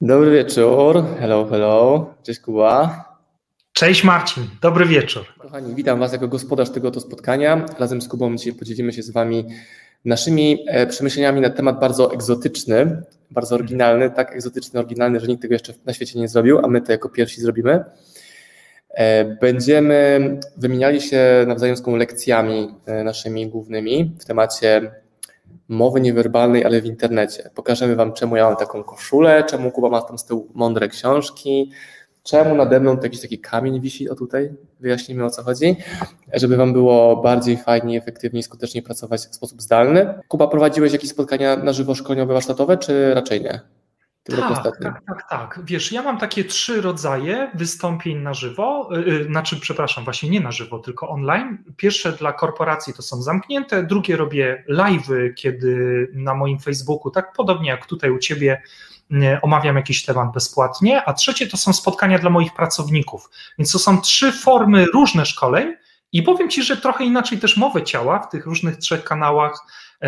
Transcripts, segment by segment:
Dobry wieczór. Hello, hello. Cześć Kuba. Cześć Marcin, dobry wieczór. Kochani, witam Was jako gospodarz tego to spotkania. Razem z Kubą dzisiaj podzielimy się z Wami naszymi e, przemyśleniami na temat bardzo egzotyczny, bardzo oryginalny, tak egzotyczny, oryginalny, że nikt tego jeszcze na świecie nie zrobił, a my to jako pierwsi zrobimy. E, będziemy wymieniali się nawzajem z lekcjami e, naszymi głównymi w temacie mowy niewerbalnej, ale w internecie. Pokażemy Wam, czemu ja mam taką koszulę, czemu Kuba ma tam z tyłu mądre książki, czemu nade mną jakiś taki kamień wisi, o tutaj, wyjaśnimy o co chodzi, żeby Wam było bardziej fajniej, efektywniej, skuteczniej pracować w sposób zdalny. Kuba, prowadziłeś jakieś spotkania na żywo szkoleniowe, warsztatowe, czy raczej nie? Tak, tak, tak, tak. Wiesz, ja mam takie trzy rodzaje wystąpień na żywo, yy, znaczy, przepraszam, właśnie nie na żywo, tylko online. Pierwsze dla korporacji to są zamknięte, drugie robię live'y, kiedy na moim Facebooku, tak podobnie jak tutaj u Ciebie, yy, omawiam jakiś temat bezpłatnie, a trzecie to są spotkania dla moich pracowników. Więc to są trzy formy różne szkoleń i powiem Ci, że trochę inaczej też mowę ciała w tych różnych trzech kanałach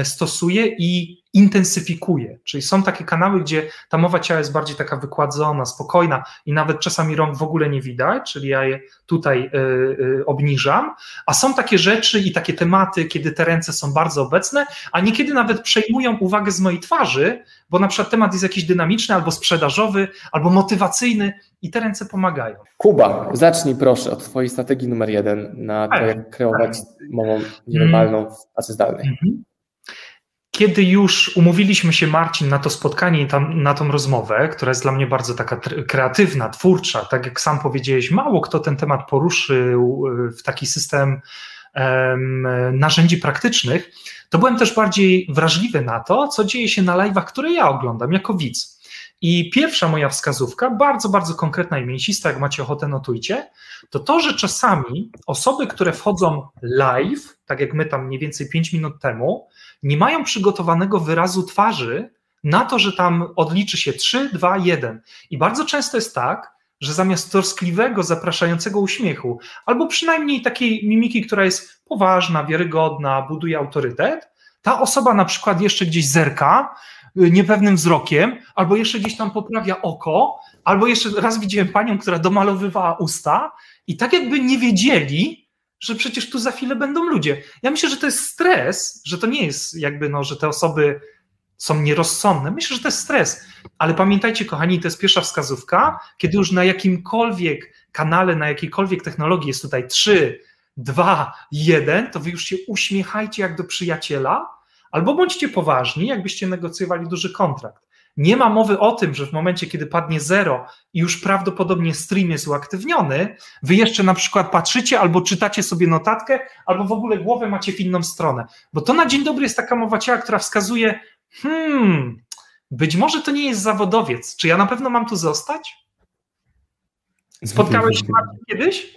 stosuje i intensyfikuje. Czyli są takie kanały, gdzie ta mowa ciała jest bardziej taka wykładzona, spokojna i nawet czasami rąk w ogóle nie widać, czyli ja je tutaj y, y, obniżam, a są takie rzeczy i takie tematy, kiedy te ręce są bardzo obecne, a niekiedy nawet przejmują uwagę z mojej twarzy, bo na przykład temat jest jakiś dynamiczny albo sprzedażowy, albo motywacyjny i te ręce pomagają. Kuba, zacznij proszę od Twojej strategii numer jeden na to, jak kreować mową niewerbalną w pracy zdalnej. Mhm kiedy już umówiliśmy się, Marcin, na to spotkanie i tam, na tą rozmowę, która jest dla mnie bardzo taka kreatywna, twórcza, tak jak sam powiedziałeś, mało kto ten temat poruszył y, w taki system narzędzi praktycznych, to byłem też bardziej wrażliwy na to, co dzieje się na live'ach, które ja oglądam jako widz. I pierwsza moja wskazówka, bardzo, bardzo konkretna i mięsista, jak macie ochotę, notujcie, to to, że czasami osoby, które wchodzą live, tak jak my tam mniej więcej 5 minut temu, nie mają przygotowanego wyrazu twarzy na to, że tam odliczy się 3, 2, 1. I bardzo często jest tak, że zamiast troskliwego, zapraszającego uśmiechu, albo przynajmniej takiej mimiki, która jest poważna, wiarygodna, buduje autorytet, ta osoba na przykład jeszcze gdzieś zerka, y, niepewnym wzrokiem, albo jeszcze gdzieś tam poprawia oko, albo jeszcze raz widziałem panią, która domalowywała usta i tak jakby nie wiedzieli, że przecież tu za chwilę będą ludzie. Ja myślę, że to jest stres, że to nie jest jakby, no, że te osoby są nierozsądne. Myślę, że to jest stres, ale pamiętajcie, kochani, to jest pierwsza wskazówka, kiedy już na jakimkolwiek kanale, na jakiejkolwiek technologii jest tutaj 3, 2, 1, to wy już się uśmiechajcie jak do przyjaciela, albo bądźcie poważni, jakbyście negocjowali duży kontrakt. Nie ma mowy o tym, że w momencie, kiedy padnie zero i już prawdopodobnie stream jest uaktywniony, wy jeszcze na przykład patrzycie albo czytacie sobie notatkę, albo w ogóle głowę macie w inną stronę. Bo to na dzień dobry jest taka mowa ciała, która wskazuje, hmm, być może to nie jest zawodowiec. Czy ja na pewno mam tu zostać? Spotkałeś się kiedyś?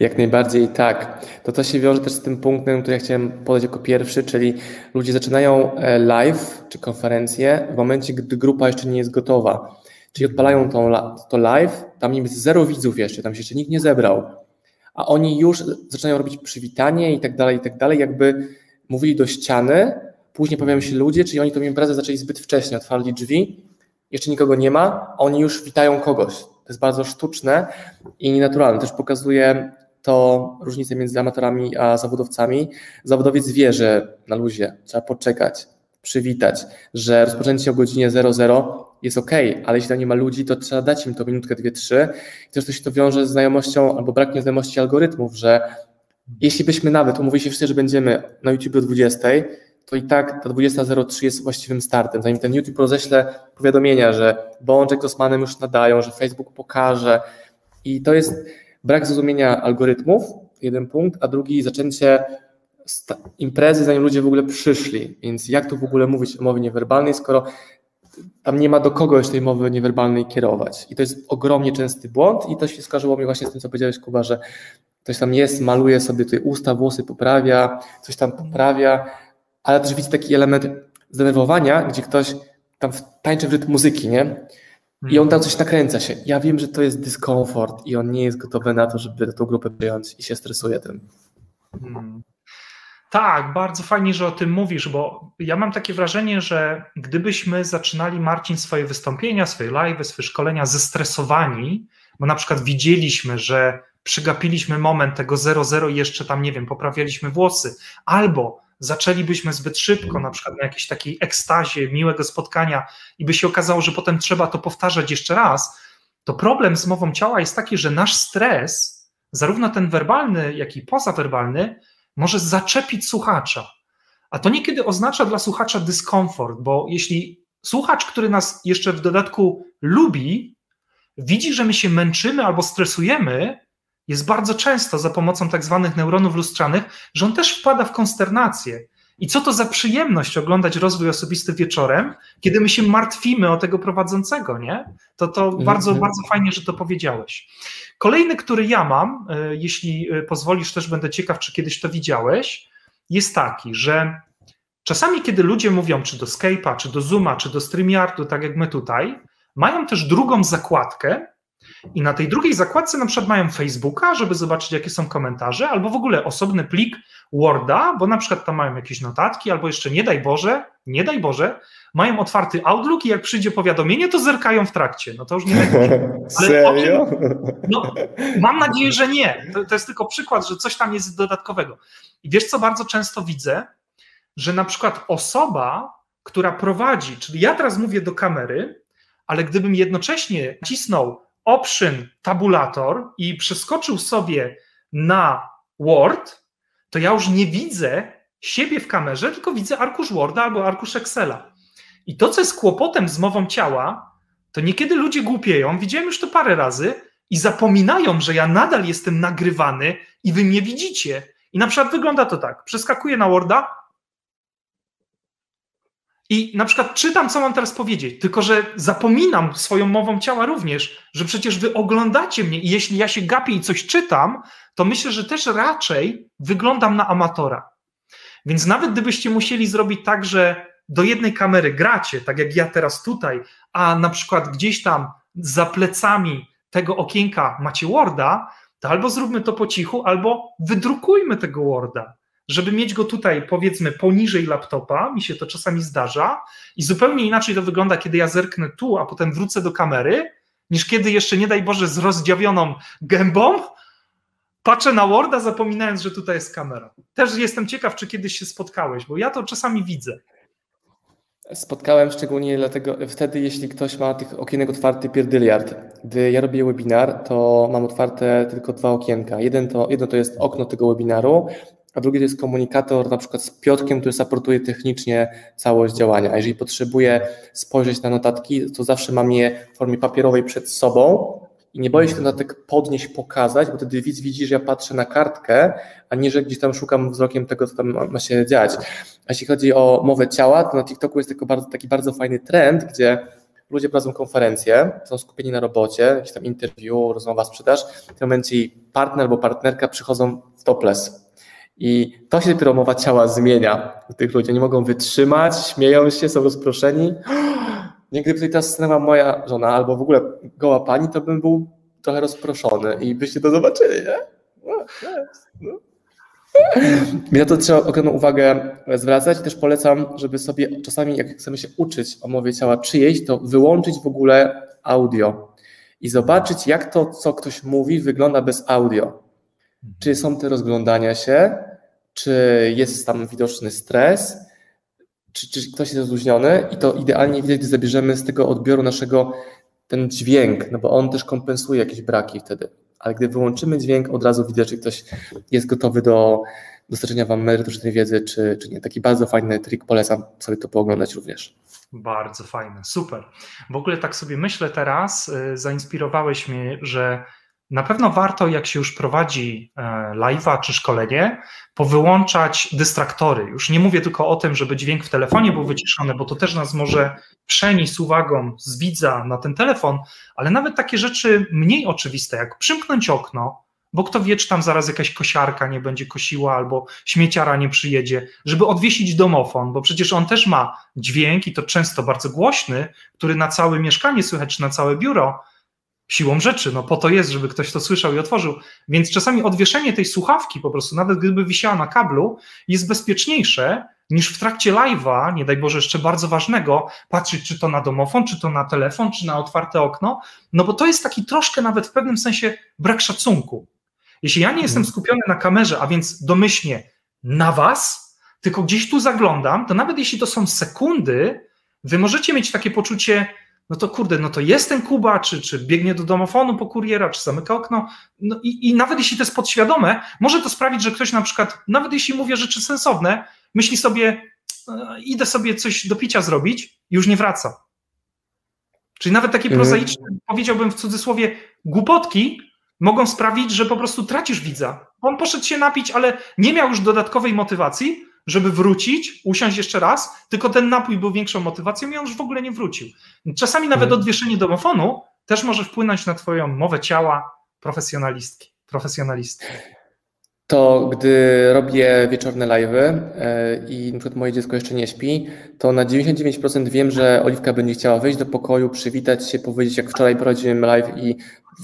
Jak najbardziej tak. To to się wiąże też z tym punktem, który ja chciałem podać jako pierwszy, czyli ludzie zaczynają e, live czy konferencję w momencie, gdy grupa jeszcze nie jest gotowa. Czyli odpalają tą, to live, tam jest zero widzów jeszcze, tam się jeszcze nikt nie zebrał, a oni już zaczynają robić przywitanie i tak dalej, i tak dalej, jakby mówili do ściany, później pojawiają się ludzie, czyli oni tą imprezę zaczęli zbyt wcześnie, otwarli drzwi, jeszcze nikogo nie ma, a oni już witają kogoś. To jest bardzo sztuczne i nienaturalne. Też pokazuje to różnicę między amatorami a zawodowcami. Zawodowiec wie, że na luzie trzeba poczekać, przywitać, że rozpoczęcie o godzinie 00 jest ok, ale jeśli tam nie ma ludzi, to trzeba dać im to minutkę, dwie, trzy. I też to się to wiąże z znajomością albo brakiem znajomości algorytmów, że jeśli byśmy nawet umówili się wszyscy, że będziemy na YouTube o 20, to i tak ta 20.03 jest właściwym startem. Zanim ten YouTube roześle powiadomienia, że Bączek z Osmanem już nadają, że Facebook pokaże. I to jest brak zrozumienia algorytmów, jeden punkt, a drugi zaczęcie imprezy, zanim ludzie w ogóle przyszli. Więc jak tu w ogóle mówić o mowie niewerbalnej, skoro tam nie ma do kogoś tej mowy niewerbalnej kierować. I to jest ogromnie częsty błąd i to się skarżyło mi właśnie z tym, co powiedziałeś, Kuba, że ktoś tam jest, maluje sobie tutaj usta, włosy poprawia, coś tam poprawia, ale też widzę taki element zdenerwowania, gdzie ktoś tam tańczy w rytm muzyki, nie? I on tam coś nakręca się. Ja wiem, że to jest dyskomfort i on nie jest gotowy na to, żeby tę grupę przyjąć i się stresuje tym. Hmm. Tak, bardzo fajnie, że o tym mówisz, bo ja mam takie wrażenie, że gdybyśmy zaczynali, Marcin, swoje wystąpienia, swoje live, swoje szkolenia zestresowani, bo na przykład widzieliśmy, że przygapiliśmy moment tego 0-0 i jeszcze tam, nie wiem, poprawialiśmy włosy, albo zaczęlibyśmy zbyt szybko, na przykład na jakiejś takiej ekstazie, miłego spotkania i by się okazało, że potem trzeba to powtarzać jeszcze raz, to problem z mową ciała jest taki, że nasz stres, zarówno ten werbalny, jak i pozawerbalny, może zaczepić słuchacza. A to niekiedy oznacza dla słuchacza dyskomfort, bo jeśli słuchacz, który nas jeszcze w dodatku lubi, widzi, że my się męczymy albo stresujemy, jest bardzo często za pomocą tak zwanych neuronów lustrzanych, że on też wpada w konsternację. I co to za przyjemność oglądać rozwój osobisty wieczorem, kiedy my się martwimy o tego prowadzącego, nie? To, to mm -hmm. bardzo, bardzo fajnie, że to powiedziałeś. Kolejny, który ja mam, e, jeśli e, pozwolisz, też będę ciekaw, czy kiedyś to widziałeś, jest taki, że czasami, kiedy ludzie mówią, czy do Skype'a, czy do Zooma, czy do StreamYardu, tak jak my tutaj, mają też drugą zakładkę, i na tej drugiej zakładce na przykład mają Facebooka, żeby zobaczyć, jakie są komentarze, albo w ogóle osobny plik Worda, bo na przykład tam mają jakieś notatki, albo jeszcze nie daj Boże, nie daj Boże, mają otwarty Outlook i jak przyjdzie powiadomienie, to zerkają w trakcie. No to już nie Serio? no, mam nadzieję, że nie. To, to jest tylko przykład, że coś tam jest dodatkowego. I wiesz, co bardzo często widzę? Że na przykład osoba, która prowadzi, czyli ja teraz mówię do kamery, ale gdybym jednocześnie cisnął option tabulator i przeskoczył sobie na Word, to ja już nie widzę siebie w kamerze, tylko widzę arkusz Worda albo arkusz Excela. I to, co jest kłopotem z mową ciała, to niekiedy ludzie głupieją, widziałem już to parę razy, i zapominają, że ja nadal jestem nagrywany i wy mnie widzicie. I na przykład wygląda to tak: przeskakuję na Worda, i na przykład czytam, co mam teraz powiedzieć, tylko że zapominam swoją mową ciała również, że przecież wy oglądacie mnie i jeśli ja się gapię i coś czytam, to myślę, że też raczej wyglądam na amatora. Więc nawet gdybyście musieli zrobić tak, że do jednej kamery gracie, tak jak ja teraz tutaj, a na przykład gdzieś tam za plecami tego okienka macie Worda, to albo zróbmy to po cichu, albo wydrukujmy tego Worda żeby mieć go tutaj, powiedzmy, poniżej laptopa, mi się to czasami zdarza, i zupełnie inaczej to wygląda, kiedy ja zerknę tu, a potem wrócę do kamery, niż kiedy jeszcze, nie daj Boże, z rozdziawioną gębą patrzę na Worda, zapominając, że tutaj jest kamera. Też jestem ciekaw, czy kiedyś się spotkałeś, bo ja to czasami widzę. Spotkałem szczególnie dlatego wtedy, jeśli ktoś ma tych okienek otwarty pierdyliard. Gdy ja robię webinar, to mam otwarte tylko dwa okienka. Jeden to, jedno to jest okno tego webinaru, a drugi to jest komunikator na przykład z Piotkiem, który supportuje technicznie całość działania. A jeżeli potrzebuję spojrzeć na notatki, to zawsze mam je w formie papierowej przed sobą i nie boję się ten notatek podnieść, pokazać, bo wtedy widz widzi, że ja patrzę na kartkę, a nie, że gdzieś tam szukam wzrokiem tego, co tam ma się dziać. A jeśli chodzi o mowę ciała, to na TikToku jest taki bardzo, taki bardzo fajny trend, gdzie ludzie prowadzą konferencje, są skupieni na robocie, jakiś tam interview, rozmowa, sprzedaż. W tym momencie partner albo partnerka przychodzą w topless i to się dopiero mowa ciała zmienia u tych ludzi. Oni mogą wytrzymać, śmieją się, są rozproszeni. Nie gdyby tutaj ta scena moja żona albo w ogóle goła pani, to bym był trochę rozproszony i byście to zobaczyli, nie? No, no. Na to trzeba ogromną uwagę zwracać. Też polecam, żeby sobie czasami, jak chcemy się uczyć o mowie ciała czyjejś, to wyłączyć w ogóle audio i zobaczyć, jak to, co ktoś mówi, wygląda bez audio. Czy są te rozglądania się, czy jest tam widoczny stres, czy, czy ktoś jest rozluźniony i to idealnie widać, gdy zabierzemy z tego odbioru naszego ten dźwięk, no bo on też kompensuje jakieś braki wtedy. Ale gdy wyłączymy dźwięk, od razu widać, czy ktoś jest gotowy do dostarczenia Wam merytorycznej wiedzy, czy, czy nie. Taki bardzo fajny trik, polecam sobie to pooglądać również. Bardzo fajne, super. W ogóle tak sobie myślę teraz, y, zainspirowałeś mnie, że na pewno warto, jak się już prowadzi e, live'a czy szkolenie, powyłączać dystraktory. Już nie mówię tylko o tym, żeby dźwięk w telefonie był wyciszony, bo to też nas może przenieść uwagą z widza na ten telefon, ale nawet takie rzeczy mniej oczywiste, jak przymknąć okno, bo kto wie, czy tam zaraz jakaś kosiarka nie będzie kosiła albo śmieciara nie przyjedzie, żeby odwiesić domofon, bo przecież on też ma dźwięk i to często bardzo głośny, który na całe mieszkanie słychać, na całe biuro, Siłą rzeczy, no po to jest, żeby ktoś to słyszał i otworzył. Więc czasami odwieszenie tej słuchawki po prostu, nawet gdyby wisiała na kablu, jest bezpieczniejsze niż w trakcie live'a, nie daj Boże jeszcze bardzo ważnego, patrzeć czy to na domofon, czy to na telefon, czy na otwarte okno, no bo to jest taki troszkę nawet w pewnym sensie brak szacunku. Jeśli ja nie jestem mhm. skupiony na kamerze, a więc domyślnie na was, tylko gdzieś tu zaglądam, to nawet jeśli to są sekundy, wy możecie mieć takie poczucie, no to kurde, no to jest ten Kuba, czy, czy biegnie do domofonu po kuriera, czy zamyka okno. No i, i nawet jeśli to jest podświadome, może to sprawić, że ktoś na przykład, nawet jeśli mówię rzeczy sensowne, myśli sobie, e, idę sobie coś do picia zrobić i już nie wraca. Czyli nawet takie mhm. prozaiczne, powiedziałbym w cudzysłowie, głupotki mogą sprawić, że po prostu tracisz widza. On poszedł się napić, ale nie miał już dodatkowej motywacji, żeby wrócić, usiąść jeszcze raz, tylko ten napój był większą motywacją i on już w ogóle nie wrócił. Czasami nawet mhm. odwieszenie domofonu też może wpłynąć na twoją mowę ciała profesjonalistki, profesjonalisty. To gdy robię wieczorne live'y e, i przykład moje dziecko jeszcze nie śpi, to na 99% wiem, że Oliwka będzie chciała wejść do pokoju, przywitać się, powiedzieć jak wczoraj prowadziłem live i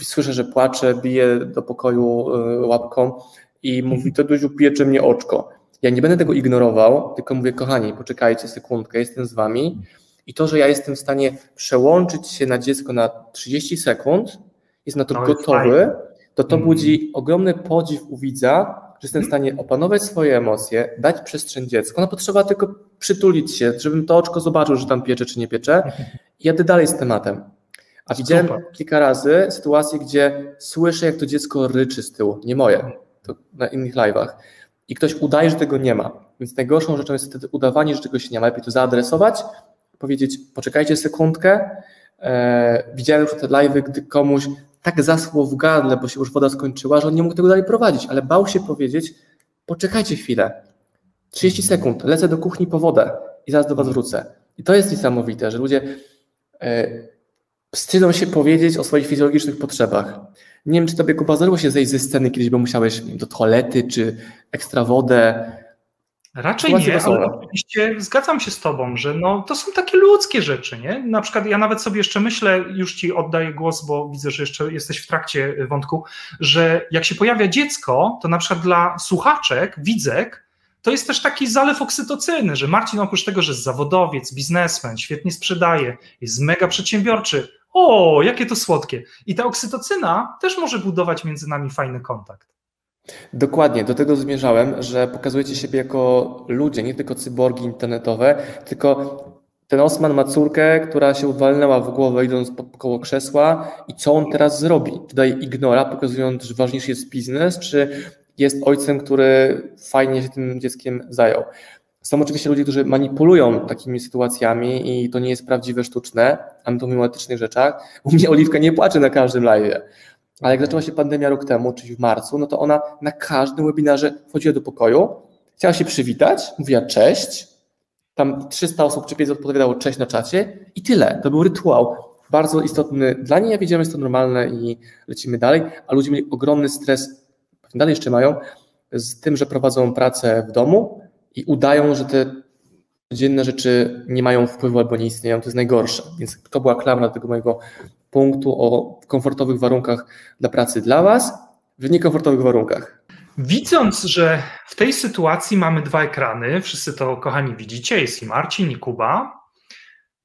słyszę, że płacze, bije do pokoju e, łapką i mówi, to Duziu piecze mnie oczko. Ja nie będę tego ignorował, tylko mówię, kochani, poczekajcie sekundkę, jestem z wami. I to, że ja jestem w stanie przełączyć się na dziecko na 30 sekund, jest na to no gotowy, to to mm. budzi ogromny podziw u widza, że jestem w stanie opanować swoje emocje, dać przestrzeń dziecku. No potrzeba tylko przytulić się, żebym to oczko zobaczył, że tam piecze czy nie piecze i jadę dalej z tematem. A widziałem kilka razy sytuacje, gdzie słyszę, jak to dziecko ryczy z tyłu, nie moje, to na innych live'ach i ktoś udaje, że tego nie ma. Więc najgorszą rzeczą jest wtedy udawanie, że czegoś nie ma. Lepiej to zaadresować, powiedzieć, poczekajcie sekundkę. E, widziałem już te live'y, gdy komuś tak zaschło w gardle, bo się już woda skończyła, że on nie mógł tego dalej prowadzić, ale bał się powiedzieć, poczekajcie chwilę, 30 sekund, lecę do kuchni po wodę i zaraz do was wrócę. I to jest niesamowite, że ludzie e, wstydzą się powiedzieć o swoich fizjologicznych potrzebach. Nie wiem, czy tobie Kuba zdarzyło się zejść ze sceny kiedyś, bo musiałeś do toalety, czy ekstra wodę. Raczej nie, ale oczywiście zgadzam się z tobą, że no, to są takie ludzkie rzeczy, nie? Na przykład ja nawet sobie jeszcze myślę, już ci oddaję głos, bo widzę, że jeszcze jesteś w trakcie wątku, że jak się pojawia dziecko, to na przykład dla słuchaczek, widzek, to jest też taki zalew oksytocyny, że Marcin oprócz tego, że jest zawodowiec, biznesmen, świetnie sprzedaje, jest mega przedsiębiorczy, o, jakie to słodkie. I ta oksytocyna też może budować między nami fajny kontakt. Dokładnie, do tego zmierzałem, że pokazujecie siebie jako ludzie, nie tylko cyborgi internetowe, tylko ten Osman ma córkę, która się uwalnęła w głowę idąc koło krzesła i co on teraz zrobi? Daje ignora, pokazując, że ważniejszy jest biznes, czy jest ojcem, który fajnie się tym dzieckiem zajął. Są oczywiście ludzie, którzy manipulują takimi sytuacjami i to nie jest prawdziwe, sztuczne, a my rzeczach. U mnie Oliwka nie płacze na każdym live. Ale jak zaczęła się pandemia rok temu, czyli w marcu, no to ona na każdym webinarze wchodziła do pokoju, chciała się przywitać, mówiła cześć, tam 300 osób czy 500 odpowiadało cześć na czacie i tyle. To był rytuał bardzo istotny dla niej. Ja wiedziałem, że jest to normalne i lecimy dalej, a ludzie mieli ogromny stres, dalej jeszcze mają, z tym, że prowadzą pracę w domu, i udają, że te codzienne rzeczy nie mają wpływu albo nie istnieją, to jest najgorsze. Więc to była klamra tego mojego punktu o komfortowych warunkach dla pracy dla Was w niekomfortowych warunkach. Widząc, że w tej sytuacji mamy dwa ekrany, wszyscy to kochani widzicie, jest i Marcin, i Kuba.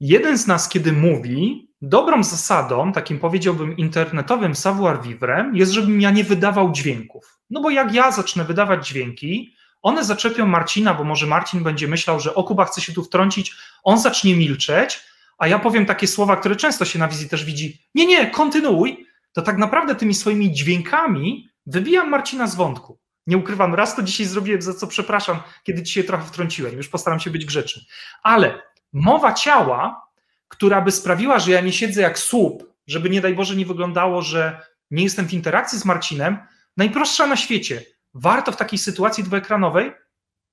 Jeden z nas, kiedy mówi, dobrą zasadą, takim powiedziałbym internetowym savoir vivre, jest, żebym ja nie wydawał dźwięków. No bo jak ja zacznę wydawać dźwięki, one zaczepią Marcina, bo może Marcin będzie myślał, że o Kuba chce się tu wtrącić, on zacznie milczeć, a ja powiem takie słowa, które często się na wizji też widzi. Nie, nie, kontynuuj. To tak naprawdę tymi swoimi dźwiękami wybijam Marcina z wątku. Nie ukrywam, raz to dzisiaj zrobiłem, za co przepraszam, kiedy się trochę wtrąciłem. Już postaram się być grzeczny. Ale mowa ciała, która by sprawiła, że ja nie siedzę jak słup, żeby nie daj Boże nie wyglądało, że nie jestem w interakcji z Marcinem, najprostsza na świecie warto w takiej sytuacji dwuekranowej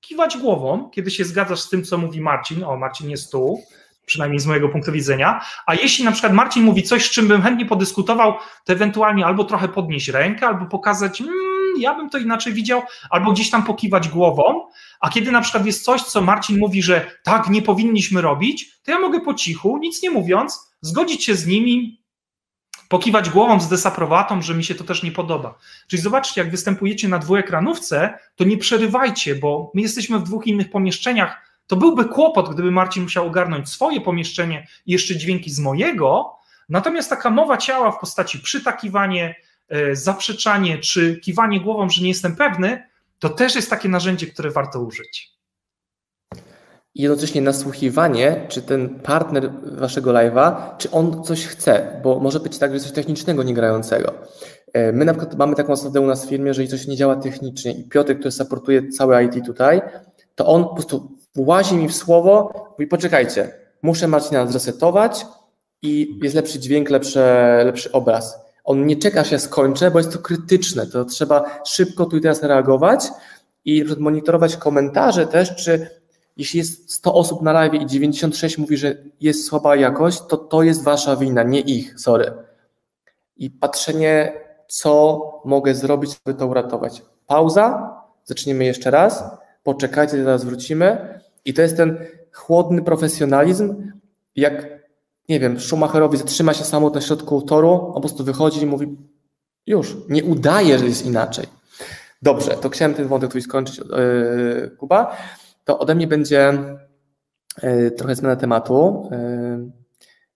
kiwać głową, kiedy się zgadzasz z tym, co mówi Marcin. O, Marcin jest tu, przynajmniej z mojego punktu widzenia. A jeśli na przykład Marcin mówi coś, z czym bym chętnie podyskutował, to ewentualnie albo trochę podnieść rękę, albo pokazać, mmm, ja bym to inaczej widział, albo gdzieś tam pokiwać głową. A kiedy na przykład jest coś, co Marcin mówi, że tak, nie powinniśmy robić, to ja mogę po cichu, nic nie mówiąc, zgodzić się z nimi, pokiwać głową z desaprobatą, że mi się to też nie podoba. Czyli zobaczcie, jak występujecie na dwuekranówce, to nie przerywajcie, bo my jesteśmy w dwóch innych pomieszczeniach. To byłby kłopot, gdyby Marcin musiał ogarnąć swoje pomieszczenie i jeszcze dźwięki z mojego. Natomiast taka mowa ciała w postaci przytakiwanie, zaprzeczanie czy kiwanie głową, że nie jestem pewny, to też jest takie narzędzie, które warto użyć i jednocześnie nasłuchiwanie, czy ten partner waszego live'a, czy on coś chce, bo może być tak, że coś technicznego, nie grającego. E, my na przykład mamy taką zasadę u nas w firmie, że jeżeli coś nie działa technicznie i Piotr, który supportuje całe IT tutaj, to on po prostu włazi mi w słowo, mówi poczekajcie, muszę Marcina zresetować i jest lepszy dźwięk, lepszy, lepszy obraz. On nie czeka, aż ja skończę, bo jest to krytyczne, to trzeba szybko tu i teraz reagować i monitorować komentarze też, czy jeśli jest 100 osób na live i 96 mówi, że jest słaba jakość, to to jest wasza wina, nie ich, sorry. I patrzenie, co mogę zrobić, aby to uratować. Pauza, zaczniemy jeszcze raz, poczekajcie, zaraz wrócimy. I to jest ten chłodny profesjonalizm, jak, nie wiem, Schumacherowi zatrzyma się samolot na środku toru, on po prostu wychodzi i mówi, już, nie udaje, że jest inaczej. Dobrze, to chciałem ten wątek tu skończyć, yy, Kuba to ode mnie będzie e, trochę zmiana tematu. E,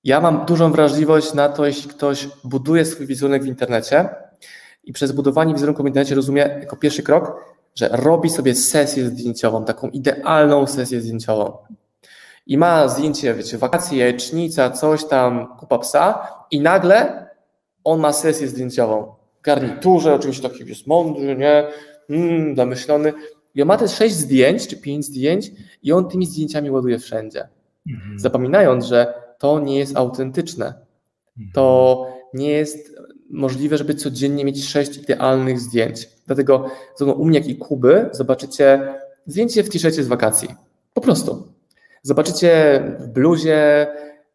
ja mam dużą wrażliwość na to, jeśli ktoś buduje swój wizerunek w internecie i przez budowanie wizerunku w internecie rozumie jako pierwszy krok, że robi sobie sesję zdjęciową, taką idealną sesję zdjęciową. I ma zdjęcie, wiecie, wakacje, jajecznica, coś tam, kupa psa i nagle on ma sesję zdjęciową. W garniturze, oczywiście taki jest mądry, nie? Mm, zamyślony. I on ma te sześć zdjęć, czy pięć zdjęć i on tymi zdjęciami ładuje wszędzie. Mhm. Zapominając, że to nie jest autentyczne. Mhm. To nie jest możliwe, żeby codziennie mieć sześć idealnych zdjęć. Dlatego zarówno u mnie, jak i Kuby zobaczycie zdjęcie w t-shircie z wakacji. Po prostu. Zobaczycie w bluzie,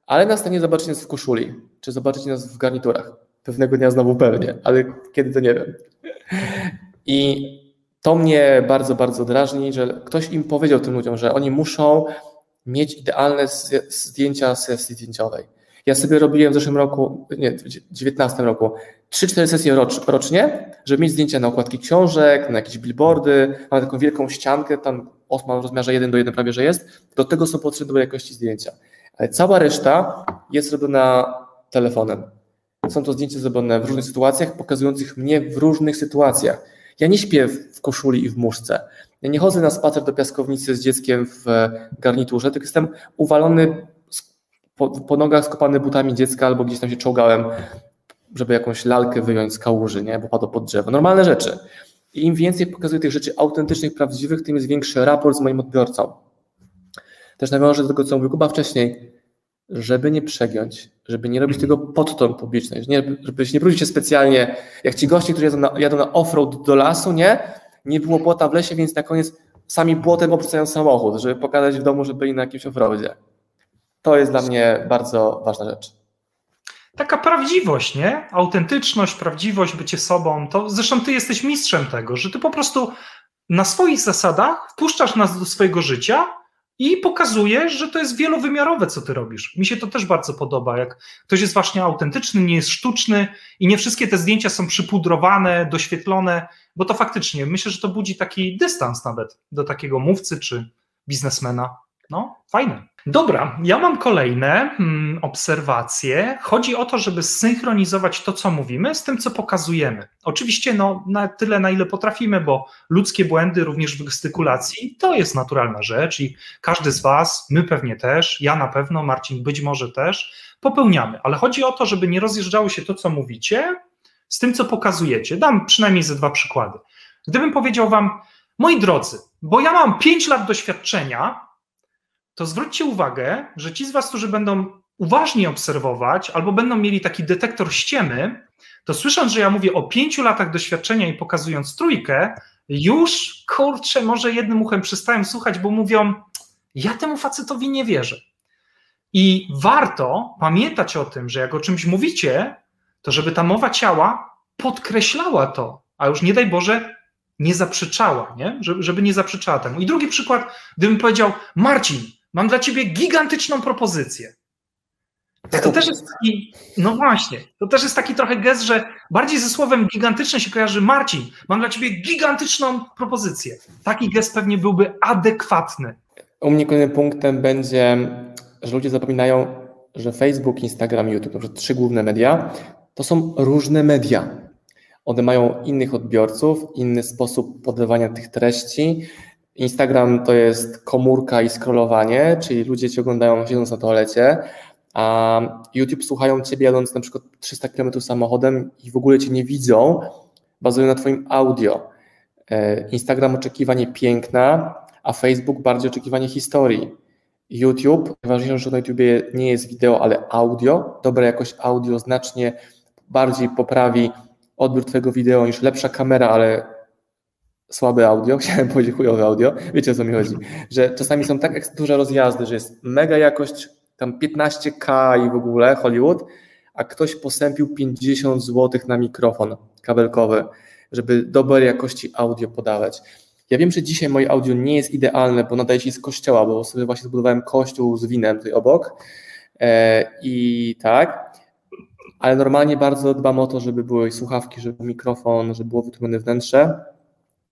ale nas nie zobaczycie nas w koszuli, czy zobaczycie nas w garniturach. Pewnego dnia znowu pewnie, ale kiedy to nie wiem. I to mnie bardzo, bardzo drażni, że ktoś im powiedział tym ludziom, że oni muszą mieć idealne zdjęcia sesji zdjęciowej. Ja sobie robiłem w zeszłym roku, nie, w 2019 roku, 3-4 sesje rocz, rocznie, żeby mieć zdjęcia na okładki książek, na jakieś billboardy. Mam taką wielką ściankę, tam osma w rozmiarze 1 do 1 prawie, że jest. Do tego są potrzebne dobrej jakości zdjęcia. Ale cała reszta jest robiona telefonem. Są to zdjęcia zrobione w różnych sytuacjach, pokazujących mnie w różnych sytuacjach. Ja nie śpię w koszuli i w muszce. Ja nie chodzę na spacer do piaskownicy z dzieckiem w garniturze, tylko jestem uwalony po, po nogach, skopany butami dziecka albo gdzieś tam się czołgałem, żeby jakąś lalkę wyjąć z kałuży, nie? bo padło pod drzewo. Normalne rzeczy. I im więcej pokazuję tych rzeczy autentycznych, prawdziwych, tym jest większy raport z moim odbiorcą. Też nawiążę do tego, co mówił Kuba wcześniej żeby nie przegiąć, żeby nie robić tego pod tą publiczność, żebyś nie próbować się specjalnie, jak ci goście, którzy jadą na, jadą na offroad do lasu, nie, nie było błota w lesie, więc na koniec sami błotem obrzucają samochód, żeby pokazać w domu, że byli na jakimś offroadzie. To jest dla mnie bardzo ważna rzecz. Taka prawdziwość, nie? Autentyczność, prawdziwość, bycie sobą. To zresztą ty jesteś mistrzem tego, że ty po prostu na swoich zasadach wpuszczasz nas do swojego życia i pokazuje, że to jest wielowymiarowe, co ty robisz. Mi się to też bardzo podoba, jak ktoś jest właśnie autentyczny, nie jest sztuczny i nie wszystkie te zdjęcia są przypudrowane, doświetlone, bo to faktycznie myślę, że to budzi taki dystans nawet do takiego mówcy czy biznesmena. No, fajne. Dobra, ja mam kolejne hmm, obserwacje. Chodzi o to, żeby synchronizować to, co mówimy, z tym, co pokazujemy. Oczywiście no, na tyle, na ile potrafimy, bo ludzkie błędy, również w gestykulacji, to jest naturalna rzecz i każdy z Was, my pewnie też, ja na pewno, Marcin być może też, popełniamy. Ale chodzi o to, żeby nie rozjeżdżało się to, co mówicie, z tym, co pokazujecie. Dam przynajmniej ze dwa przykłady. Gdybym powiedział Wam, moi drodzy, bo ja mam 5 lat doświadczenia, to zwróćcie uwagę, że ci z Was, którzy będą uważnie obserwować albo będą mieli taki detektor ściemy, to słysząc, że ja mówię o pięciu latach doświadczenia i pokazując trójkę, już kurczę, może jednym uchem przestają słuchać, bo mówią, ja temu facetowi nie wierzę. I warto pamiętać o tym, że jak o czymś mówicie, to żeby ta mowa ciała podkreślała to, a już nie daj Boże, nie zaprzeczała, nie? Żeby nie zaprzeczała temu. I drugi przykład, gdybym powiedział, Marcin, Mam dla ciebie gigantyczną propozycję. To, to też jest taki, no właśnie, to też jest taki trochę gest, że bardziej ze słowem gigantyczne się kojarzy Marcin, mam dla ciebie gigantyczną propozycję. Taki gest pewnie byłby adekwatny. U mnie kolejnym punktem będzie, że ludzie zapominają, że Facebook, Instagram, YouTube, to trzy główne media, to są różne media. One mają innych odbiorców, inny sposób podawania tych treści. Instagram to jest komórka i scrollowanie, czyli ludzie cię oglądają siedząc na toalecie, a YouTube słuchają ciebie jadąc na przykład 300 km samochodem i w ogóle cię nie widzą, bazują na twoim audio. E, Instagram oczekiwanie piękna, a Facebook bardziej oczekiwanie historii. YouTube, najważniejsze, że na YouTube nie jest wideo, ale audio. Dobra jakość audio znacznie bardziej poprawi odbiór Twojego wideo niż lepsza kamera, ale słabe audio, chciałem powiedzieć chujowe audio, wiecie o co mi chodzi, że czasami są tak duże rozjazdy, że jest mega jakość, tam 15K i w ogóle Hollywood, a ktoś posępił 50 zł na mikrofon kabelkowy, żeby dobrej jakości audio podawać. Ja wiem, że dzisiaj moje audio nie jest idealne, bo nadaje się z kościoła, bo sobie właśnie zbudowałem kościół z winem tutaj obok e, i tak, ale normalnie bardzo dbam o to, żeby były słuchawki, żeby mikrofon, żeby było wytłumione wnętrze.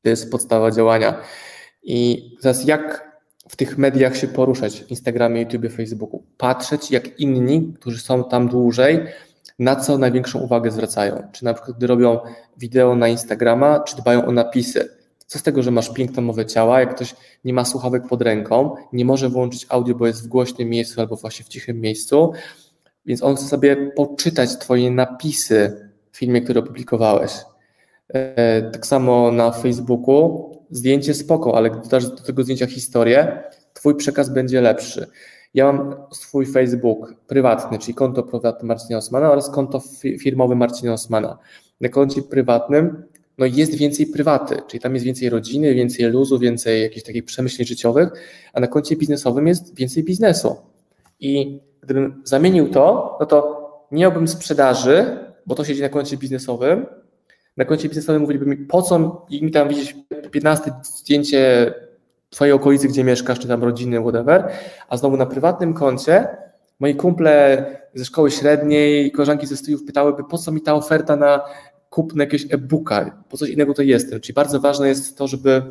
To jest podstawa działania. I teraz jak w tych mediach się poruszać, Instagramie, YouTube, Facebooku, patrzeć jak inni, którzy są tam dłużej, na co największą uwagę zwracają. Czy na przykład, gdy robią wideo na Instagrama, czy dbają o napisy. Co z tego, że masz piękną mowę ciała, jak ktoś nie ma słuchawek pod ręką, nie może włączyć audio, bo jest w głośnym miejscu albo właśnie w cichym miejscu, więc on chce sobie poczytać Twoje napisy w filmie, który opublikowałeś. E, tak samo na Facebooku zdjęcie spoko, ale gdy dodasz do tego zdjęcia historię, Twój przekaz będzie lepszy. Ja mam swój Facebook prywatny, czyli konto prywatne Marcina Osmana oraz konto firmowe Marcina Osmana. Na koncie prywatnym no jest więcej prywaty, czyli tam jest więcej rodziny, więcej luzu, więcej jakichś takich przemyśleń życiowych, a na koncie biznesowym jest więcej biznesu. I gdybym zamienił to, no to nie miałbym sprzedaży, bo to siedzi na koncie biznesowym. Na koncie biznesowym mówiliby mi, po co mi tam widzieć 15 zdjęcie twojej okolicy, gdzie mieszkasz, czy tam rodziny, whatever, a znowu na prywatnym koncie moi kumple ze szkoły średniej, koleżanki ze studiów pytałyby, po co mi ta oferta na kupno jakiegoś e-booka, po coś innego to jestem. Czyli bardzo ważne jest to, żeby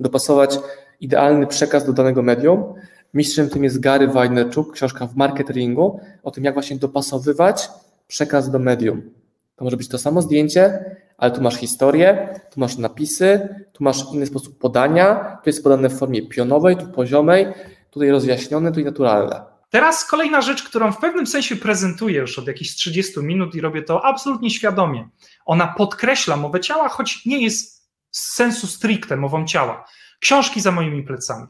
dopasować idealny przekaz do danego medium. Mistrzem tym jest Gary Vaynerchuk, książka w marketingu, o tym, jak właśnie dopasowywać przekaz do medium. To może być to samo zdjęcie, ale tu masz historię, tu masz napisy, tu masz inny sposób podania, tu jest podane w formie pionowej, tu poziomej, tutaj rozjaśnione, tu i naturalne. Teraz kolejna rzecz, którą w pewnym sensie prezentuję już od jakichś 30 minut i robię to absolutnie świadomie. Ona podkreśla mowę ciała, choć nie jest z sensu stricte mową ciała. Książki za moimi plecami.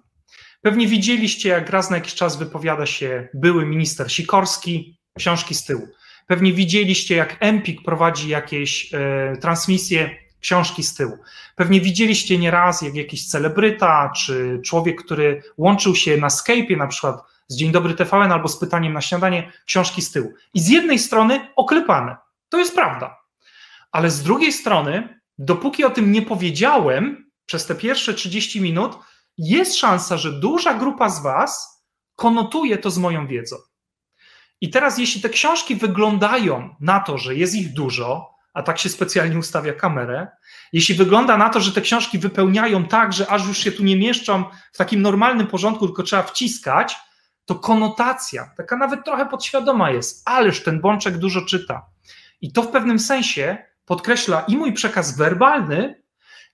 Pewnie widzieliście, jak raz na jakiś czas wypowiada się były minister Sikorski, książki z tyłu. Pewnie widzieliście, jak Empik prowadzi jakieś e, transmisje, książki z tyłu. Pewnie widzieliście nieraz, jak jakiś celebryta, czy człowiek, który łączył się na Skype'ie na przykład z Dzień Dobry TVN albo z pytaniem na śniadanie, książki z tyłu. I z jednej strony oklepane. To jest prawda. Ale z drugiej strony, dopóki o tym nie powiedziałem przez te pierwsze 30 minut, jest szansa, że duża grupa z Was konotuje to z moją wiedzą. I teraz, jeśli te książki wyglądają na to, że jest ich dużo, a tak się specjalnie ustawia kamerę, jeśli wygląda na to, że te książki wypełniają tak, że aż już się tu nie mieszczą w takim normalnym porządku, tylko trzeba wciskać, to konotacja, taka nawet trochę podświadoma jest, ależ ten bączek dużo czyta. I to w pewnym sensie podkreśla i mój przekaz werbalny,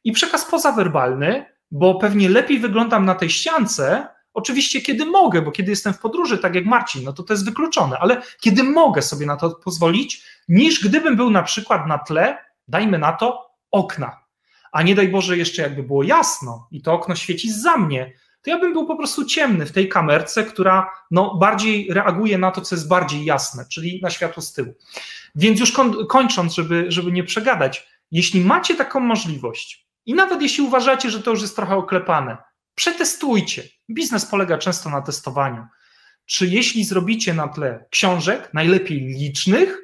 i przekaz pozawerbalny, bo pewnie lepiej wyglądam na tej ściance, oczywiście kiedy mogę, bo kiedy jestem w podróży, tak jak Marcin, no to to jest wykluczone, ale kiedy mogę sobie na to pozwolić, niż gdybym był na przykład na tle, dajmy na to, okna. A nie daj Boże, jeszcze jakby było jasno i to okno świeci za mnie, to ja bym był po prostu ciemny w tej kamerce, która no, bardziej reaguje na to, co jest bardziej jasne, czyli na światło z tyłu. Więc już kończąc, żeby, żeby nie przegadać, jeśli macie taką możliwość i nawet jeśli uważacie, że to już jest trochę oklepane, przetestujcie. Biznes polega często na testowaniu. Czy jeśli zrobicie na tle książek, najlepiej licznych,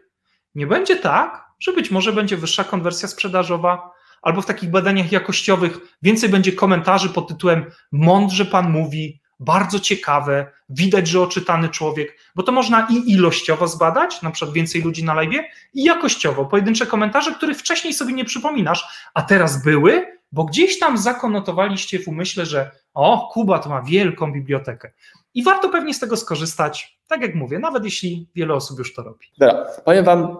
nie będzie tak, że być może będzie wyższa konwersja sprzedażowa, albo w takich badaniach jakościowych więcej będzie komentarzy pod tytułem Mądrze pan mówi, bardzo ciekawe, widać, że oczytany człowiek, bo to można i ilościowo zbadać, na przykład więcej ludzi na live, i jakościowo, pojedyncze komentarze, których wcześniej sobie nie przypominasz, a teraz były, bo gdzieś tam zakonotowaliście w umyśle, że o, Kuba to ma wielką bibliotekę. I warto pewnie z tego skorzystać, tak jak mówię, nawet jeśli wiele osób już to robi. Dobra, powiem Wam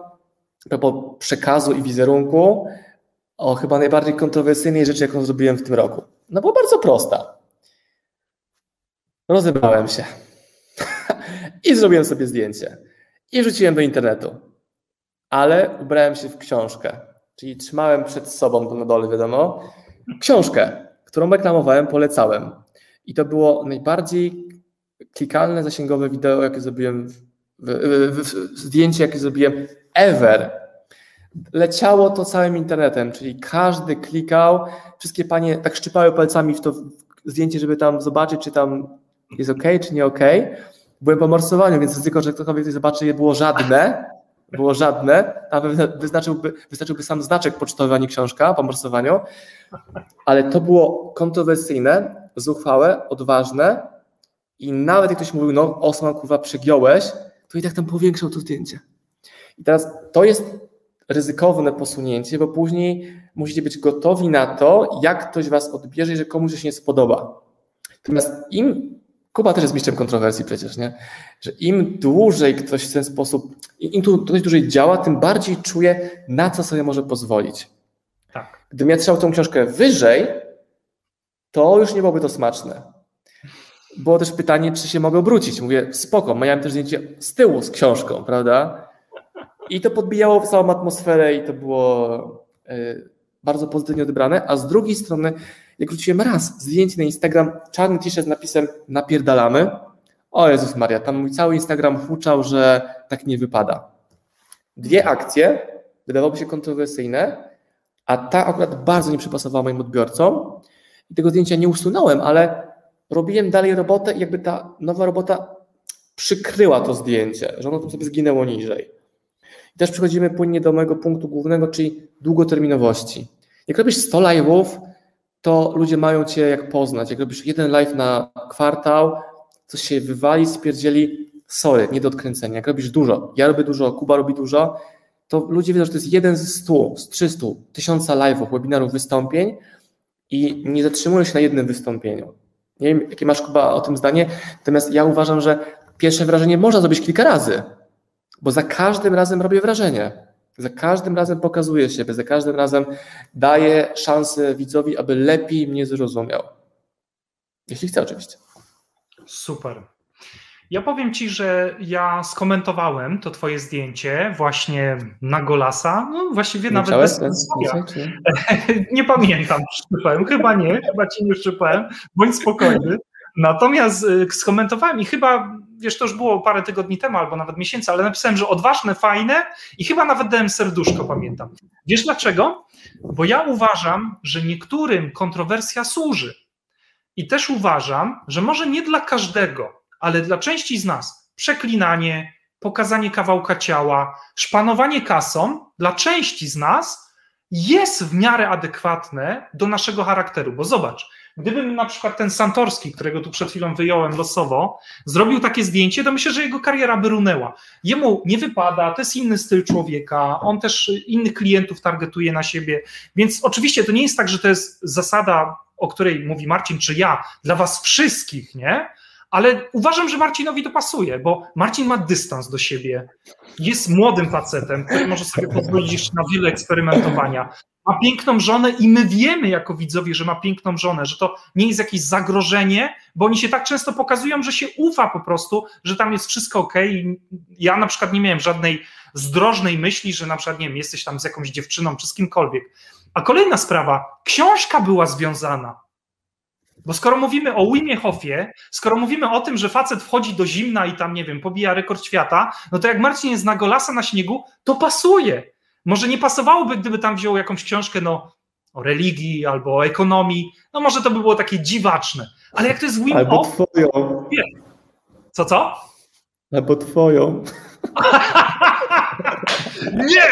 po przekazu i wizerunku o chyba najbardziej kontrowersyjnej rzeczy, jaką zrobiłem w tym roku. No bo bardzo prosta. Rozebrałem się i zrobiłem sobie zdjęcie i wrzuciłem do internetu, ale ubrałem się w książkę, czyli trzymałem przed sobą, to na dole wiadomo, książkę, którą reklamowałem, polecałem. I to było najbardziej klikalne, zasięgowe wideo, jakie zrobiłem, w, w, w, zdjęcie, jakie zrobiłem ever. Leciało to całym internetem, czyli każdy klikał, wszystkie panie tak szczypały palcami w to zdjęcie, żeby tam zobaczyć, czy tam jest ok, czy nie ok. Byłem po morsowaniu, więc ryzyko, że ktokolwiek coś zobaczy, nie było żadne. Było żadne, a wystarczyłby sam znaczek pocztowy, a nie książka po morsowaniu. Ale to było kontrowersyjne, zuchwałe, odważne i nawet jak ktoś mówił, no Osman, kurwa, przegiąłeś, to i tak tam powiększał to zdjęcie. I teraz to jest ryzykowne posunięcie, bo później musicie być gotowi na to, jak ktoś was odbierze, że komuś się nie spodoba. Natomiast im, Kuba też jest mistrzem kontrowersji przecież, nie? Że im dłużej ktoś w ten sposób, im ktoś dłużej działa, tym bardziej czuje, na co sobie może pozwolić. Tak. Gdybym ja trzymał tą książkę wyżej, to już nie byłoby to smaczne. Było też pytanie, czy się mogę obrócić. Mówię, spoko, miałem też zdjęcie z tyłu z książką, prawda? I to podbijało w całą atmosferę i to było e, bardzo pozytywnie odebrane. A z drugiej strony, jak wróciłem raz zdjęcie na Instagram, czarny t-shirt z napisem napierdalamy, o Jezus Maria, tam mój cały Instagram huczał, że tak nie wypada. Dwie akcje, wydawałoby się kontrowersyjne, a ta akurat bardzo nie przypasowała moim odbiorcom i tego zdjęcia nie usunąłem, ale robiłem dalej robotę i jakby ta nowa robota przykryła to zdjęcie, że ono tam sobie zginęło niżej. I też przechodzimy płynnie do mojego punktu głównego, czyli długoterminowości. Jak robisz 100 live'ów, to ludzie mają cię jak poznać. Jak robisz jeden live na kwartał, coś się wywali, spierdzieli, sorry, nie do odkręcenia. Jak robisz dużo, ja robię dużo, Kuba robi dużo, to ludzie wiedzą, że to jest jeden z 100, z 300, tysiąca live'ów, webinarów, wystąpień i nie zatrzymują się na jednym wystąpieniu. Nie wiem, jakie masz Kuba o tym zdanie, natomiast ja uważam, że pierwsze wrażenie można zrobić kilka razy, bo za każdym razem robię wrażenie. Za każdym razem pokazuję siebie, za każdym razem daję szansę widzowi, aby lepiej mnie zrozumiał. Jeśli chce, oczywiście. Super. Ja powiem Ci, że ja skomentowałem to Twoje zdjęcie właśnie na Golasa. No właściwie nie nawet bez nie, nie pamiętam, szczypałem. Chyba nie, chyba Ci nie szczypałem. Bądź spokojny. Natomiast y, skomentowałem i chyba, wiesz, to już było parę tygodni temu albo nawet miesięcy, ale napisałem, że odważne, fajne i chyba nawet dałem serduszko, pamiętam. Wiesz dlaczego? Bo ja uważam, że niektórym kontrowersja służy. I też uważam, że może nie dla każdego, ale dla części z nas przeklinanie, pokazanie kawałka ciała, szpanowanie kasą dla części z nas jest w miarę adekwatne do naszego charakteru. Bo zobacz, gdybym na przykład ten Santorski, którego tu przed chwilą wyjąłem losowo, zrobił takie zdjęcie, to myślę, że jego kariera by runęła. Jemu nie wypada, to jest inny styl człowieka, on też innych klientów targetuje na siebie, więc oczywiście to nie jest tak, że to jest zasada, o której mówi Marcin, czy ja, dla was wszystkich, nie? Ale uważam, że Marcinowi to pasuje, bo Marcin ma dystans do siebie. Jest młodym facetem, który może sobie pozwolić jeszcze na wiele eksperymentowania. Ma piękną żonę i my wiemy jako widzowie, że ma piękną żonę, że to nie jest jakieś zagrożenie, bo oni się tak często pokazują, że się ufa po prostu, że tam jest wszystko ok. Ja na przykład nie miałem żadnej zdrożnej myśli, że na przykład, nie wiem, jesteś tam z jakąś dziewczyną czy z kimkolwiek. A kolejna sprawa, książka była związana. Bo skoro mówimy o Wimie Hofie, skoro mówimy o tym, że facet wchodzi do zimna i tam, nie wiem, pobija rekord świata, no to jak Marcin jest na golasa na śniegu, to pasuje. Może nie pasowałoby, gdyby tam wziął jakąś książkę, no, o religii albo o ekonomii, no może to by było takie dziwaczne. Ale jak to jest Wim Albo Hof, twoją. Nie. Co, co? Albo twoją. Nie!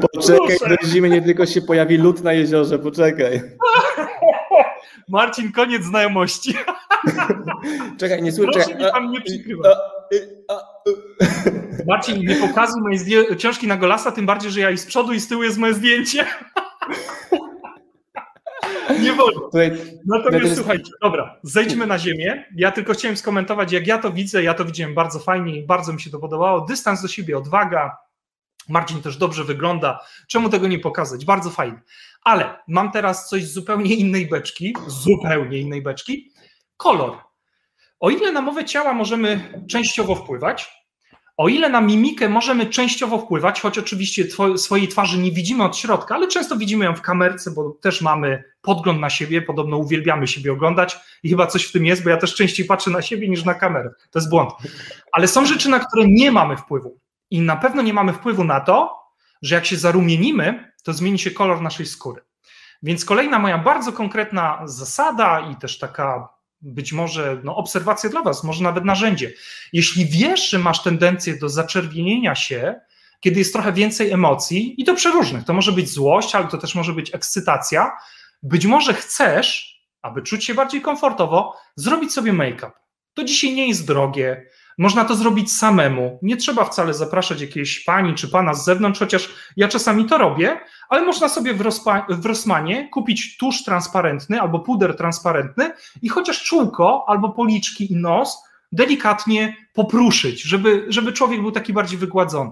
Poczekaj, do zimy nie tylko się pojawi lód na jeziorze, poczekaj. Marcin, koniec znajomości. Czekaj, nie słyszę. Proszę mi pan nie przykrywać. Marcin, nie pokazuj mojej książki na Golasa, tym bardziej, że ja i z przodu i z tyłu jest moje zdjęcie. Nie wolno. Natomiast jest... słuchajcie, dobra, zejdźmy na ziemię. Ja tylko chciałem skomentować, jak ja to widzę. Ja to widziałem bardzo fajnie i bardzo mi się to podobało. Dystans do siebie, odwaga. Marcin też dobrze wygląda. Czemu tego nie pokazać? Bardzo fajnie. Ale mam teraz coś z zupełnie innej beczki, zupełnie innej beczki. Kolor. O ile na mowę ciała możemy częściowo wpływać, o ile na mimikę możemy częściowo wpływać, choć oczywiście swojej twarzy nie widzimy od środka, ale często widzimy ją w kamerce, bo też mamy podgląd na siebie, podobno uwielbiamy siebie oglądać i chyba coś w tym jest, bo ja też częściej patrzę na siebie niż na kamerę. To jest błąd. Ale są rzeczy, na które nie mamy wpływu. I na pewno nie mamy wpływu na to, że jak się zarumienimy, to zmieni się kolor naszej skóry. Więc kolejna moja bardzo konkretna zasada i też taka być może no, obserwacja dla Was, może nawet narzędzie. Jeśli wiesz, że masz tendencję do zaczerwienienia się, kiedy jest trochę więcej emocji, i to przeróżnych, to może być złość, ale to też może być ekscytacja, być może chcesz, aby czuć się bardziej komfortowo, zrobić sobie make-up. To dzisiaj nie jest drogie, można to zrobić samemu. Nie trzeba wcale zapraszać jakiejś pani czy pana z zewnątrz, chociaż ja czasami to robię, ale można sobie w, w Rossmanie kupić tusz transparentny albo puder transparentny i chociaż czółko albo policzki i nos delikatnie popruszyć, żeby, żeby człowiek był taki bardziej wygładzony.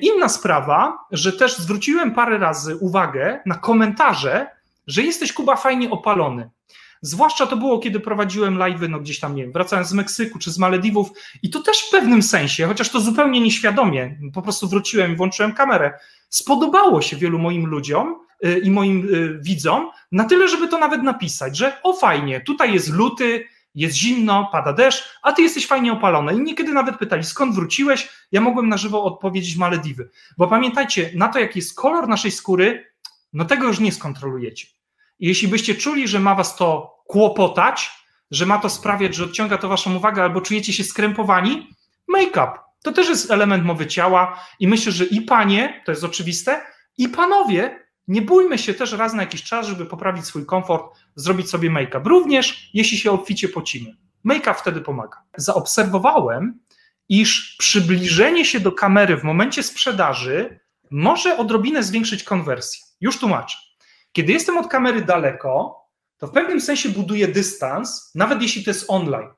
Inna sprawa, że też zwróciłem parę razy uwagę na komentarze, że jesteś Kuba fajnie opalony. Zwłaszcza to było, kiedy prowadziłem live'y, no gdzieś tam, nie wiem, wracając z Meksyku czy z Malediwów i to też w pewnym sensie, chociaż to zupełnie nieświadomie, po prostu wróciłem i włączyłem kamerę, spodobało się wielu moim ludziom y, i moim y, widzom na tyle, żeby to nawet napisać, że o fajnie, tutaj jest luty, jest zimno, pada deszcz, a ty jesteś fajnie opalony. I niekiedy nawet pytali, skąd wróciłeś? Ja mogłem na żywo odpowiedzieć Malediwy. Bo pamiętajcie, na to, jaki jest kolor naszej skóry, no tego już nie skontrolujecie. Jeśli byście czuli, że ma was to kłopotać, że ma to sprawiać, że odciąga to waszą uwagę, albo czujecie się skrępowani, make-up. To też jest element mowy ciała i myślę, że i panie, to jest oczywiste, i panowie, nie bójmy się też raz na jakiś czas, żeby poprawić swój komfort, zrobić sobie make-up. Również jeśli się obficie pocimy. Make-up wtedy pomaga. Zaobserwowałem, iż przybliżenie się do kamery w momencie sprzedaży może odrobinę zwiększyć konwersję. Już tłumaczę. Kiedy jestem od kamery daleko, to w pewnym sensie buduję dystans, nawet jeśli to jest online.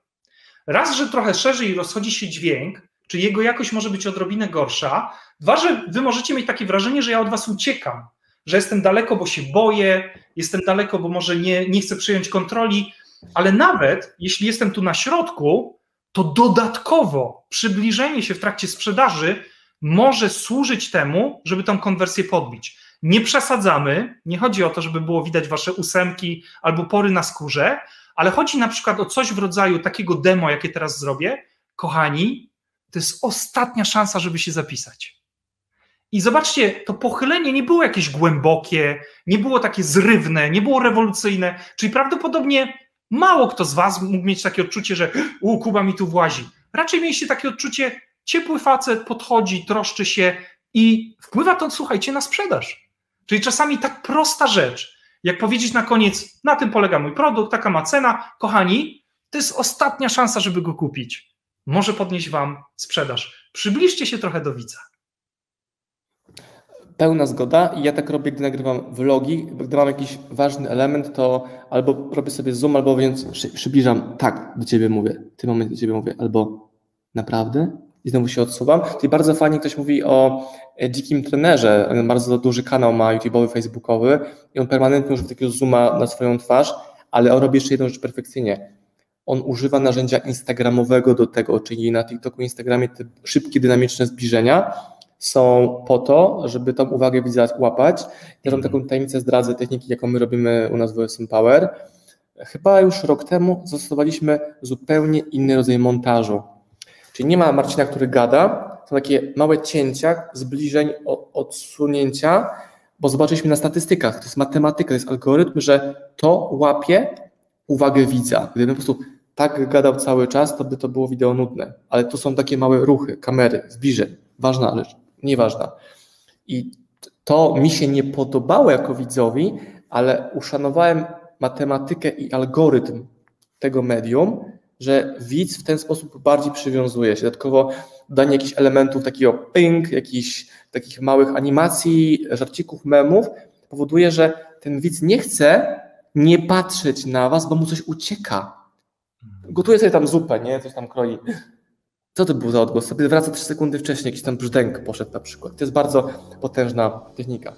Raz, że trochę szerzej rozchodzi się dźwięk, czy jego jakość może być odrobinę gorsza. Dwa, że wy możecie mieć takie wrażenie, że ja od was uciekam, że jestem daleko, bo się boję, jestem daleko, bo może nie, nie chcę przyjąć kontroli, ale nawet jeśli jestem tu na środku, to dodatkowo przybliżenie się w trakcie sprzedaży może służyć temu, żeby tą konwersję podbić. Nie przesadzamy, nie chodzi o to, żeby było widać wasze ósemki albo pory na skórze, ale chodzi na przykład o coś w rodzaju takiego demo, jakie teraz zrobię. Kochani, to jest ostatnia szansa, żeby się zapisać. I zobaczcie, to pochylenie nie było jakieś głębokie, nie było takie zrywne, nie było rewolucyjne, czyli prawdopodobnie mało kto z Was mógł mieć takie odczucie, że u, Kuba mi tu włazi. Raczej mieliście takie odczucie, ciepły facet podchodzi, troszczy się i wpływa to, słuchajcie, na sprzedaż. Czyli czasami tak prosta rzecz, jak powiedzieć na koniec, na tym polega mój produkt, taka ma cena, kochani, to jest ostatnia szansa, żeby go kupić. Może podnieść Wam sprzedaż. Przybliżcie się trochę do widza. Pełna zgoda ja tak robię, gdy nagrywam vlogi, gdy mam jakiś ważny element, to albo robię sobie zoom, albo więc przybliżam, tak, do Ciebie mówię, w tym momencie do Ciebie mówię, albo naprawdę? I znowu się odsuwam. Czyli bardzo fajnie ktoś mówi o e, dzikim trenerze. On bardzo duży kanał ma YouTube'owy, Facebookowy i on permanentnie używa takiego zooma na swoją twarz, ale on robi jeszcze jedną rzecz perfekcyjnie. On używa narzędzia instagramowego do tego, czyli na TikToku, Instagramie te szybkie, dynamiczne zbliżenia są po to, żeby tą uwagę widza łapać. Ja wam taką tajemnicę zdradzę techniki, jaką my robimy u nas w OSM Power. Chyba już rok temu zastosowaliśmy zupełnie inny rodzaj montażu Czyli nie ma Marcina, który gada, są takie małe cięcia, zbliżeń, odsunięcia, bo zobaczyliśmy na statystykach, to jest matematyka, to jest algorytm, że to łapie uwagę widza. Gdyby po prostu tak gadał cały czas, to by to było wideo nudne. Ale to są takie małe ruchy, kamery, zbliżeń. Ważna rzecz, nieważna. I to mi się nie podobało jako widzowi, ale uszanowałem matematykę i algorytm tego medium, że widz w ten sposób bardziej przywiązuje się. Dodatkowo danie jakichś elementów takiego ping, jakichś takich małych animacji, żarcików, memów powoduje, że ten widz nie chce nie patrzeć na was, bo mu coś ucieka. Gotuje sobie tam zupę, nie? Coś tam kroi. Co to był za odgłos? Sobie wraca 3 sekundy wcześniej, jakiś tam brzdęk poszedł na przykład. To jest bardzo potężna technika.